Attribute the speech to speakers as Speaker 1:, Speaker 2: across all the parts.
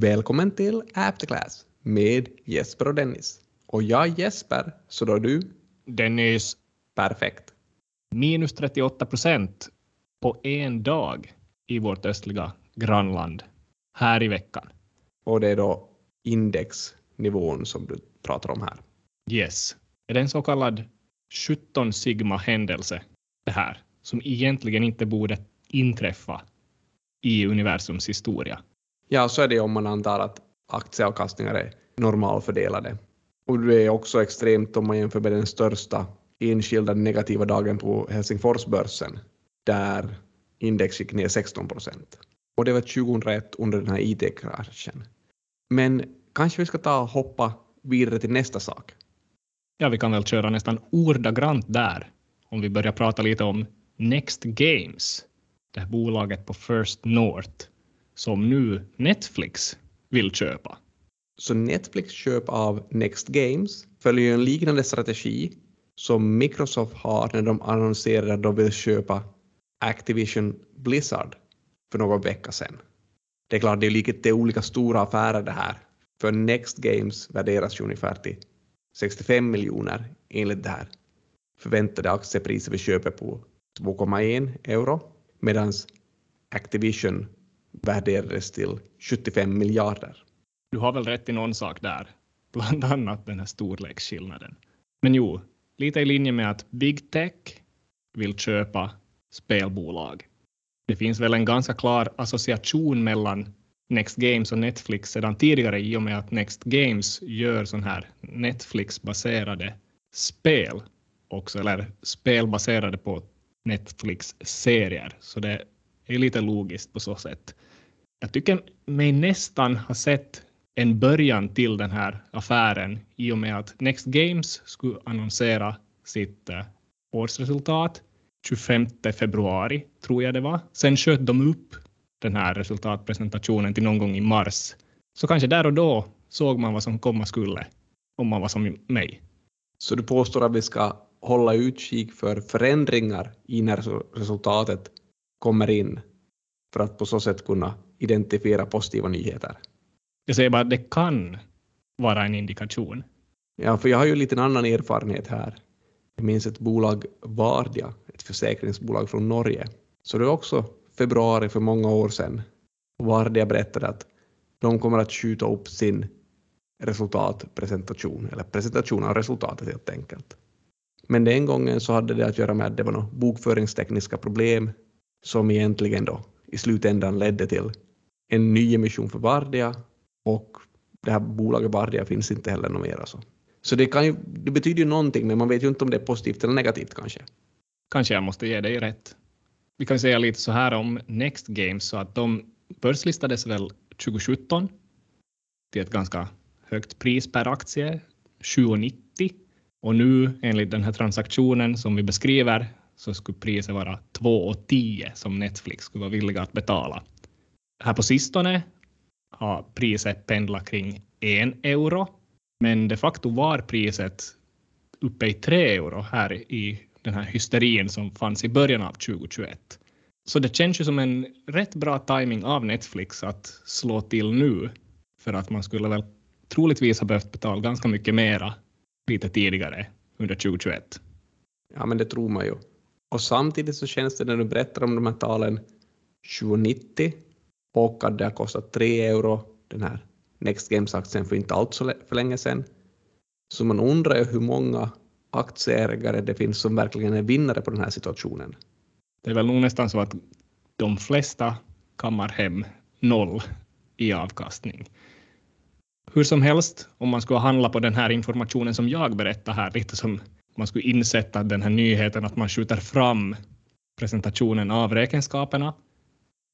Speaker 1: Välkommen till Afterclass med Jesper och Dennis. Och jag Jesper, så då du?
Speaker 2: Dennis,
Speaker 1: Perfekt.
Speaker 2: minus 38 procent på en dag i vårt östliga grannland här i veckan.
Speaker 1: Och det är då indexnivån som du pratar om här.
Speaker 2: Yes. Är det en så kallad 17 sigma händelse det här som egentligen inte borde inträffa i universums historia?
Speaker 1: Ja, så är det om man antar att aktieavkastningar är normalfördelade. Och det är också extremt om man jämför med den största enskilda negativa dagen på Helsingforsbörsen, där index gick ner 16 procent. Och det var 2001 under den här IT-kraschen. Men kanske vi ska ta och hoppa vidare till nästa sak.
Speaker 2: Ja, vi kan väl köra nästan ordagrant där om vi börjar prata lite om Next Games, det här bolaget på First North som nu Netflix vill köpa.
Speaker 1: Så Netflix köp av Next Games följer ju en liknande strategi som Microsoft har när de annonserade att de vill köpa Activision Blizzard för någon vecka sedan. Det är klart, det är lite olika stora affärer det här. För Next Games värderas ju ungefär till 65 miljoner enligt det här förväntade aktiepriset vi köper på 2,1 euro medan Activision värderades till 75 miljarder.
Speaker 2: Du har väl rätt i någon sak där, bland annat den här storleksskillnaden. Men jo, lite i linje med att Big Tech vill köpa spelbolag. Det finns väl en ganska klar association mellan Next Games och Netflix sedan tidigare i och med att Next Games gör sån här Netflix-baserade spel också, eller spel baserade på Netflix-serier. Så det är lite logiskt på så sätt. Jag tycker mig nästan ha sett en början till den här affären i och med att Next Games skulle annonsera sitt eh, årsresultat 25 februari, tror jag det var. Sen sköt de upp den här resultatpresentationen till någon gång i mars. Så kanske där och då såg man vad som komma skulle, om man var som mig.
Speaker 1: Så du påstår att vi ska hålla utkik för förändringar i när resultatet kommer in för att på så sätt kunna identifiera positiva nyheter.
Speaker 2: Jag säger bara att det kan vara en indikation.
Speaker 1: Ja, för jag har ju lite en annan erfarenhet här. Jag minns ett bolag, Vardia, ett försäkringsbolag från Norge. Så det var också februari för många år sedan. Vardia berättade att de kommer att skjuta upp sin resultatpresentation, eller presentation av resultatet helt enkelt. Men den gången så hade det att göra med att det var några bokföringstekniska problem som egentligen då i slutändan ledde till en ny emission för Vardia och det här bolaget Vardia finns inte heller något mer. Alltså. Så det, kan ju, det betyder ju någonting, men man vet ju inte om det är positivt eller negativt kanske.
Speaker 2: Kanske jag måste ge dig rätt. Vi kan säga lite så här om Next Games, så att de börslistades väl 2017 till ett ganska högt pris per aktie, 7,90. Och nu enligt den här transaktionen som vi beskriver så skulle priset vara 2,10 som Netflix skulle vara villiga att betala. Här på sistone har priset pendlat kring en euro, men de facto var priset uppe i tre euro här i den här hysterin som fanns i början av 2021. Så det känns ju som en rätt bra timing av Netflix att slå till nu, för att man skulle väl troligtvis ha behövt betala ganska mycket mera lite tidigare under 2021.
Speaker 1: Ja, men det tror man ju. Och samtidigt så känns det när du berättar om de här talen 2090 och att det har kostat 3 euro, den här Next Games-aktien för inte allt så för länge sedan. Så man undrar ju hur många aktieägare det finns som verkligen är vinnare på den här situationen.
Speaker 2: Det är väl nog nästan så att de flesta kammar hem noll i avkastning. Hur som helst, om man skulle handla på den här informationen som jag berättar här, lite som man skulle insätta den här nyheten att man skjuter fram presentationen av räkenskaperna,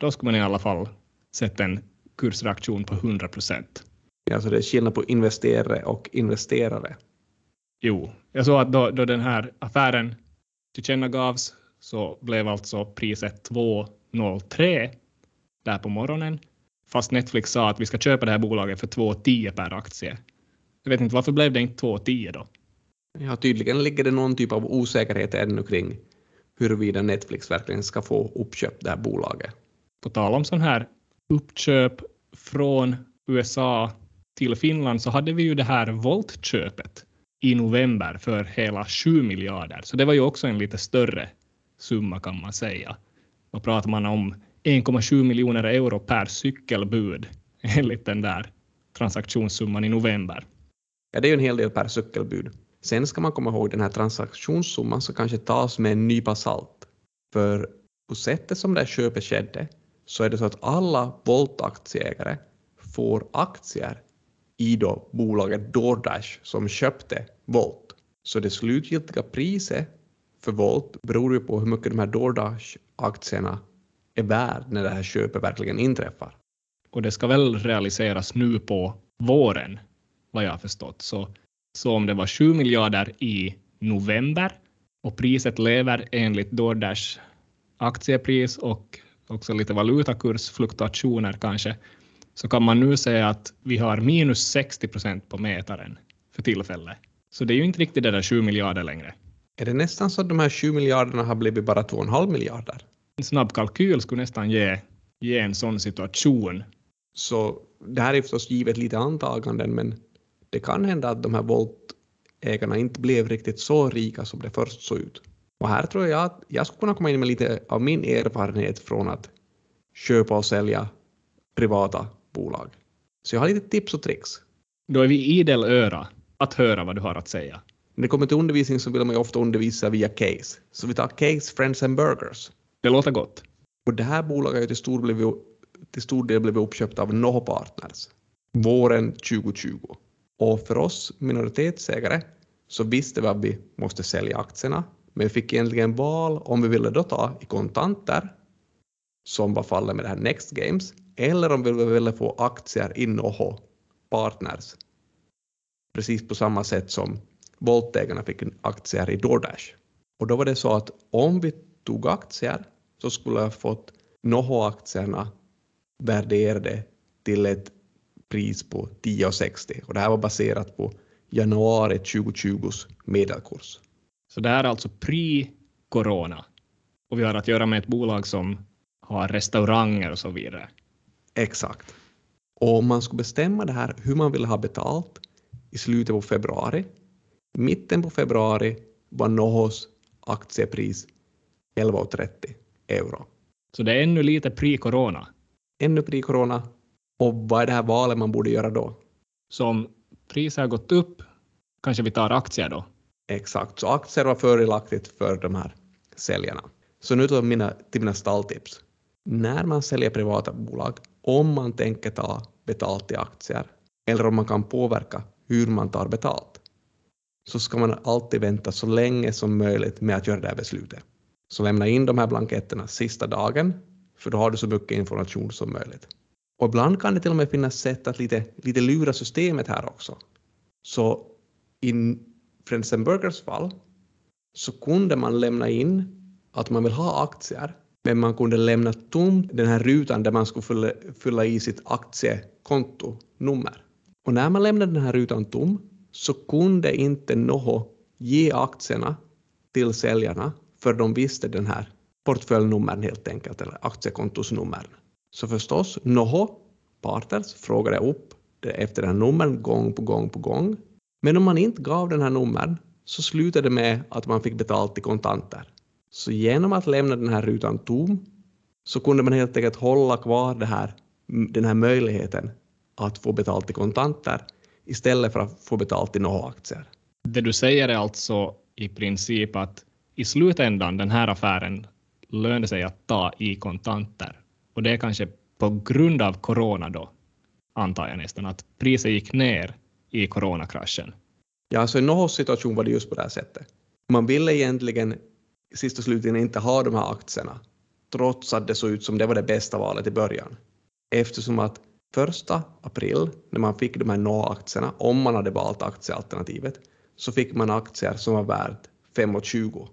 Speaker 2: då skulle man i alla fall sätta en kursreaktion på 100 procent.
Speaker 1: Ja, så det är skillnad på investerare och investerare.
Speaker 2: Jo, jag såg att då, då den här affären tillkännagavs så blev alltså priset 2,03 där på morgonen, fast Netflix sa att vi ska köpa det här bolaget för 2,10 per aktie. Jag vet inte varför blev det inte 2,10 då?
Speaker 1: Ja, tydligen ligger det någon typ av osäkerhet ännu kring huruvida Netflix verkligen ska få uppköp det här bolaget.
Speaker 2: På tal om sån här uppköp från USA till Finland så hade vi ju det här voltköpet i november för hela 7 miljarder. Så det var ju också en lite större summa kan man säga. Då pratar man om 1,7 miljoner euro per cykelbud enligt den där transaktionssumman i november.
Speaker 1: Ja, det är ju en hel del per cykelbud. Sen ska man komma ihåg den här transaktionssumman som kanske tas med en nypa salt. För på sättet som det här köpet skedde så är det så att alla Volt-aktieägare får aktier i då bolaget DoorDash som köpte Volt. Så det slutgiltiga priset för Volt beror ju på hur mycket de här DoorDash-aktierna är värd när det här köpet verkligen inträffar.
Speaker 2: Och det ska väl realiseras nu på våren, vad jag har förstått. Så, så om det var 7 miljarder i november och priset lever enligt DoorDash aktiepris och också lite valutakursfluktuationer kanske, så kan man nu säga att vi har minus 60 procent på mätaren för tillfället. Så det är ju inte riktigt det där 7 miljarder längre.
Speaker 1: Är det nästan så att de här 7 miljarderna har blivit bara 2,5 miljarder?
Speaker 2: En snabb kalkyl skulle nästan ge, ge en sån situation.
Speaker 1: Så det här är förstås givet lite antaganden, men det kan hända att de här Volt-ägarna inte blev riktigt så rika som det först såg ut. Och här tror jag att jag skulle kunna komma in med lite av min erfarenhet från att köpa och sälja privata bolag. Så jag har lite tips och tricks.
Speaker 2: Då är vi idel öra att höra vad du har att säga.
Speaker 1: När det kommer till undervisning så vill man ju ofta undervisa via case. Så vi tar Case Friends and Burgers.
Speaker 2: Det låter gott.
Speaker 1: Och det här bolaget har till stor, blivit, till stor del blivit uppköpt av Noho Partners våren 2020. Och för oss minoritetsägare så visste vi att vi måste sälja aktierna, men vi fick egentligen val om vi ville då ta i kontanter, som var fallet med det här Next Games, eller om vi ville få aktier i Noho Partners. Precis på samma sätt som Voltägarna fick aktier i DoorDash. Och då var det så att om vi tog aktier så skulle jag fått Noho-aktierna värderade till ett pris på 10,60 och det här var baserat på januari 2020s medelkurs.
Speaker 2: Så det här är alltså pre-corona och vi har att göra med ett bolag som har restauranger och så vidare.
Speaker 1: Exakt. Och om man skulle bestämma det här hur man vill ha betalt i slutet på februari, mitten på februari var Nohos aktiepris 11,30 euro.
Speaker 2: Så det är ännu lite pre-corona.
Speaker 1: Ännu pre-corona. Och vad är det här valet man borde göra då?
Speaker 2: Så om priset har gått upp, kanske vi tar aktier då?
Speaker 1: Exakt, så aktier var fördelaktigt för de här säljarna. Så nu till mina, till mina stalltips. När man säljer privata bolag, om man tänker ta betalt i aktier eller om man kan påverka hur man tar betalt, så ska man alltid vänta så länge som möjligt med att göra det här beslutet. Så lämna in de här blanketterna sista dagen, för då har du så mycket information som möjligt. Och ibland kan det till och med finnas sätt att lite, lite lura systemet här också. Så i Friends Burgers fall så kunde man lämna in att man vill ha aktier, men man kunde lämna tom den här rutan där man skulle fylla, fylla i sitt aktiekontonummer. Och när man lämnade den här rutan tom så kunde inte Noho ge aktierna till säljarna för de visste den här portföljnumren helt enkelt, eller aktiekontosnumren. Så förstås, Noho Partners frågade upp efter den här numren gång på gång på gång. Men om man inte gav den här numren så slutade det med att man fick betalt i kontanter. Så genom att lämna den här rutan tom så kunde man helt enkelt hålla kvar det här, den här möjligheten att få betalt i kontanter istället för att få betalt i några aktier.
Speaker 2: Det du säger är alltså i princip att i slutändan den här affären lönar sig att ta i kontanter. Och det är kanske på grund av corona då, antar jag nästan, att priset gick ner i coronakraschen.
Speaker 1: Ja, alltså i Nohos situation var det just på det här sättet. Man ville egentligen sist och slutligen inte ha de här aktierna, trots att det såg ut som det var det bästa valet i början. Eftersom att första april, när man fick de här NO-aktierna, om man hade valt aktiealternativet, så fick man aktier som var värt 5,20,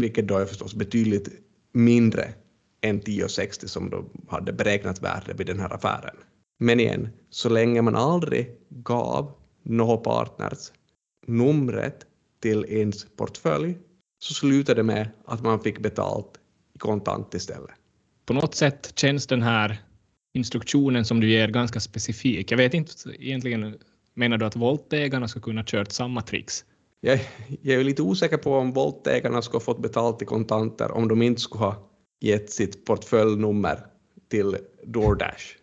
Speaker 1: vilket då är förstås betydligt mindre än 10,60 som de hade beräknat värde vid den här affären. Men igen, så länge man aldrig gav Noho Partners numret till ens portfölj så slutade det med att man fick betalt i kontant istället.
Speaker 2: På något sätt känns den här instruktionen som du ger ganska specifik. Jag vet inte egentligen, menar du att voltägarna ska kunna kört samma tricks?
Speaker 1: Jag, jag är lite osäker på om voltägarna skulle ha fått betalt i kontanter om de inte skulle ha gett sitt portföljnummer till DoorDash.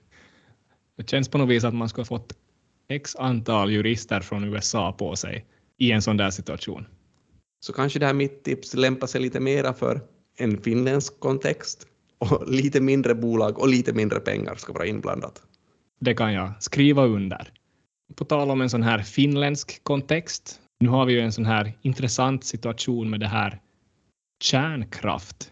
Speaker 2: Det känns på något vis att man skulle ha fått x antal jurister från USA på sig i en sån där situation.
Speaker 1: Så kanske det här mitt tips lämpar sig lite mera för en finländsk kontext och lite mindre bolag och lite mindre pengar ska vara inblandat.
Speaker 2: Det kan jag skriva under. På tal om en sån här finländsk kontext. Nu har vi ju en sån här intressant situation med det här kärnkraft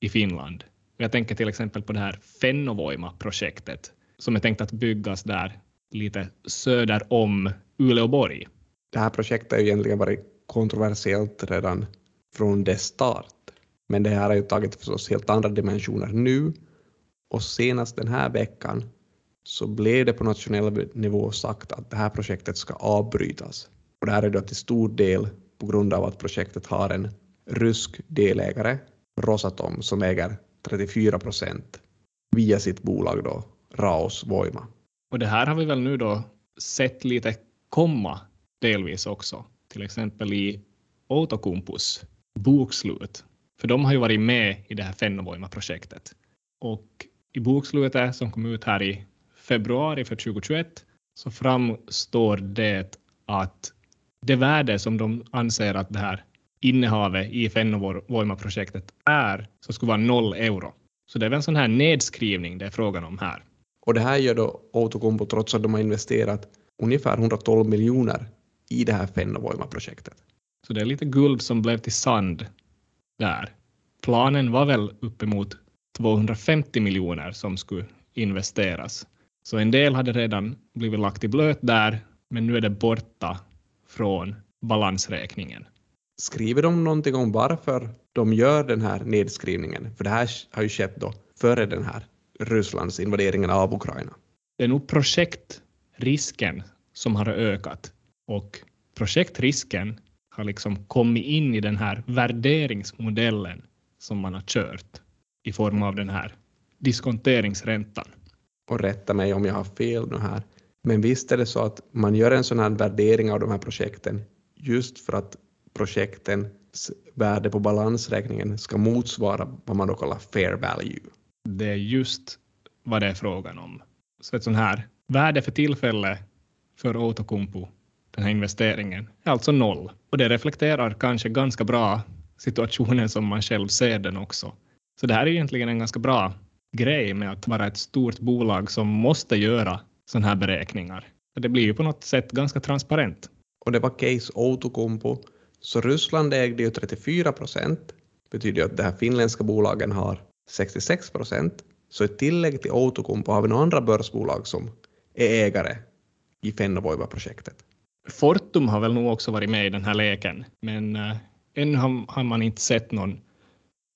Speaker 2: i Finland. Jag tänker till exempel på det här Fennovoima-projektet som är tänkt att byggas där lite söder om Uleåborg.
Speaker 1: Det här projektet har ju egentligen varit kontroversiellt redan från dess start. Men det här har ju tagit förstås helt andra dimensioner nu och senast den här veckan så blev det på nationell nivå sagt att det här projektet ska avbrytas. Och det här är då till stor del på grund av att projektet har en rysk delägare, Rosatom, som äger 34 procent via sitt bolag då, Raos Voima.
Speaker 2: Och det här har vi väl nu då sett lite komma delvis också, till exempel i Outokumpus bokslut. För de har ju varit med i det här Fennovoima-projektet. Och i bokslutet som kom ut här i februari för 2021 så framstår det att det värde som de anser att det här innehavet i Fennovoima-projektet är, så skulle vara noll euro. Så det är väl en sån här nedskrivning det är frågan om här.
Speaker 1: Och det här gör då Outokumpu trots att de har investerat ungefär 112 miljoner i det här Fennovoima-projektet.
Speaker 2: Så det är lite guld som blev till sand där. Planen var väl uppemot 250 miljoner som skulle investeras. Så en del hade redan blivit lagt i blöt där, men nu är det borta från balansräkningen.
Speaker 1: Skriver de någonting om varför de gör den här nedskrivningen? För det här har ju skett då före den här Rysslands invaderingen av Ukraina.
Speaker 2: Det är nog projektrisken som har ökat och projektrisken har liksom kommit in i den här värderingsmodellen som man har kört i form av den här diskonteringsräntan.
Speaker 1: Och rätta mig om jag har fel nu här, men visst är det så att man gör en sån här värdering av de här projekten just för att projektens värde på balansräkningen ska motsvara vad man då kallar fair value.
Speaker 2: Det är just vad det är frågan om. Så ett sånt här värde för tillfälle för Outokumpu, den här investeringen, är alltså noll. Och det reflekterar kanske ganska bra situationen som man själv ser den också. Så det här är egentligen en ganska bra grej med att vara ett stort bolag som måste göra sådana här beräkningar. Det blir ju på något sätt ganska transparent.
Speaker 1: Och det var case Outokumpu, så Ryssland ägde ju 34 procent, betyder ju att de här finländska bolagen har 66 procent. Så i tillägg till Outokumpu har vi några andra börsbolag som är ägare i Fennovoiva-projektet.
Speaker 2: Fortum har väl nog också varit med i den här leken, men äh, ännu har, har, man inte sett någon,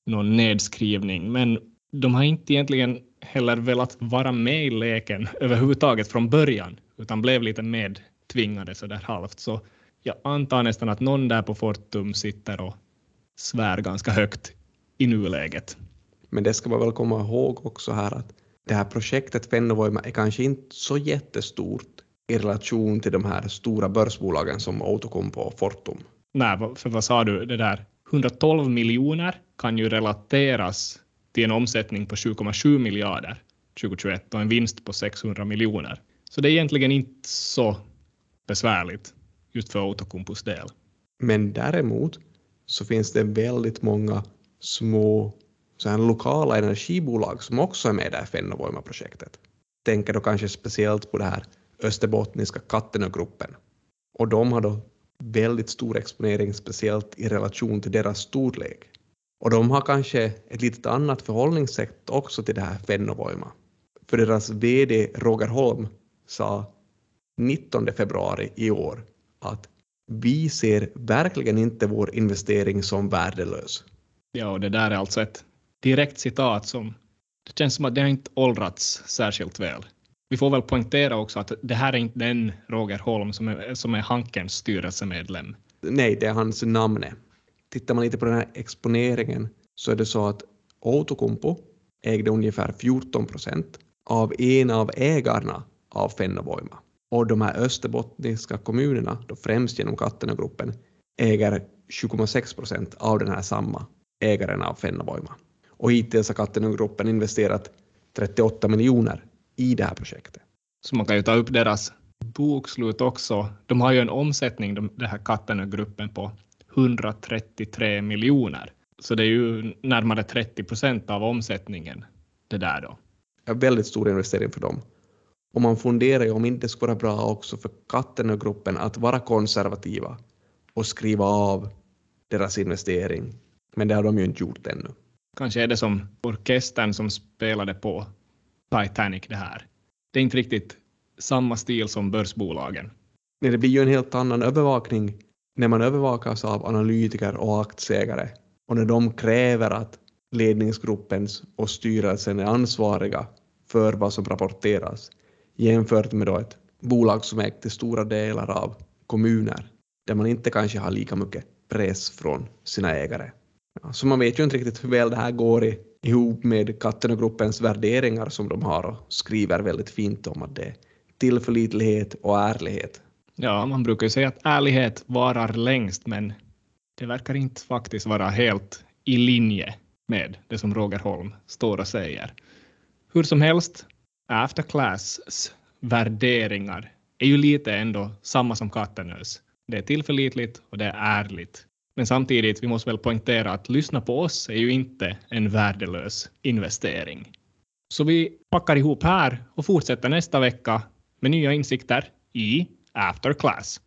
Speaker 2: någon nedskrivning. Men de har inte egentligen heller velat vara med i leken överhuvudtaget från början, utan blev lite medtvingade så där halvt. Så jag antar nästan att någon där på Fortum sitter och svär ganska högt i nuläget.
Speaker 1: Men det ska man väl komma ihåg också här att det här projektet Fennovoima är kanske inte så jättestort i relation till de här stora börsbolagen som Outokumpu och Fortum.
Speaker 2: Nej, för vad sa du, det där 112 miljoner kan ju relateras till en omsättning på 7,7 miljarder 2021 och en vinst på 600 miljoner. Så det är egentligen inte så besvärligt just för Outokumpus del.
Speaker 1: Men däremot så finns det väldigt många små så här lokala energibolag som också är med i det här Fennovoima-projektet. Tänker då kanske speciellt på det här österbottniska Kattenögruppen. Och de har då väldigt stor exponering speciellt i relation till deras storlek. Och de har kanske ett litet annat förhållningssätt också till det här Fennovoima. För deras VD Roger Holm sa 19 februari i år att vi ser verkligen inte vår investering som värdelös.
Speaker 2: Ja, och det där är alltså ett direkt citat som det känns som att det har inte åldrats särskilt väl. Vi får väl poängtera också att det här är inte den Roger Holm som är, som är Hankens styrelsemedlem.
Speaker 1: Nej, det är hans namn. Tittar man lite på den här exponeringen så är det så att Outokumpu ägde ungefär 14 procent av en av ägarna av Fennovoima. Och de här österbottniska kommunerna, då främst genom Kattenögruppen, äger 7,6 procent av den här samma ägaren av Fennovoima. Och hittills har Kattenögruppen investerat 38 miljoner i det här projektet.
Speaker 2: Så man kan ju ta upp deras bokslut också. De har ju en omsättning, de, den här Kattenögruppen, på 133 miljoner. Så det är ju närmare 30 procent av omsättningen det där då.
Speaker 1: En väldigt stor investering för dem. Och man funderar ju om inte det skulle vara bra också för Kattenögruppen att vara konservativa och skriva av deras investering. Men det har de ju inte gjort ännu.
Speaker 2: Kanske är det som orkestern som spelade på Titanic det här. Det är inte riktigt samma stil som börsbolagen.
Speaker 1: Nej, det blir ju en helt annan övervakning när man övervakas av analytiker och aktieägare och när de kräver att ledningsgruppens och styrelsen är ansvariga för vad som rapporteras jämfört med då ett bolag som ägt till stora delar av kommuner där man inte kanske har lika mycket press från sina ägare. Ja, så man vet ju inte riktigt hur väl det här går i, ihop med katten och gruppens värderingar som de har och skriver väldigt fint om att det är tillförlitlighet och ärlighet.
Speaker 2: Ja, man brukar ju säga att ärlighet varar längst, men det verkar inte faktiskt vara helt i linje med det som Roger Holm står och säger. Hur som helst, Afterclass värderingar är ju lite ändå samma som Kattenös. Det är tillförlitligt och det är ärligt. Men samtidigt, vi måste väl poängtera att lyssna på oss är ju inte en värdelös investering. Så vi packar ihop här och fortsätter nästa vecka med nya insikter i After Class.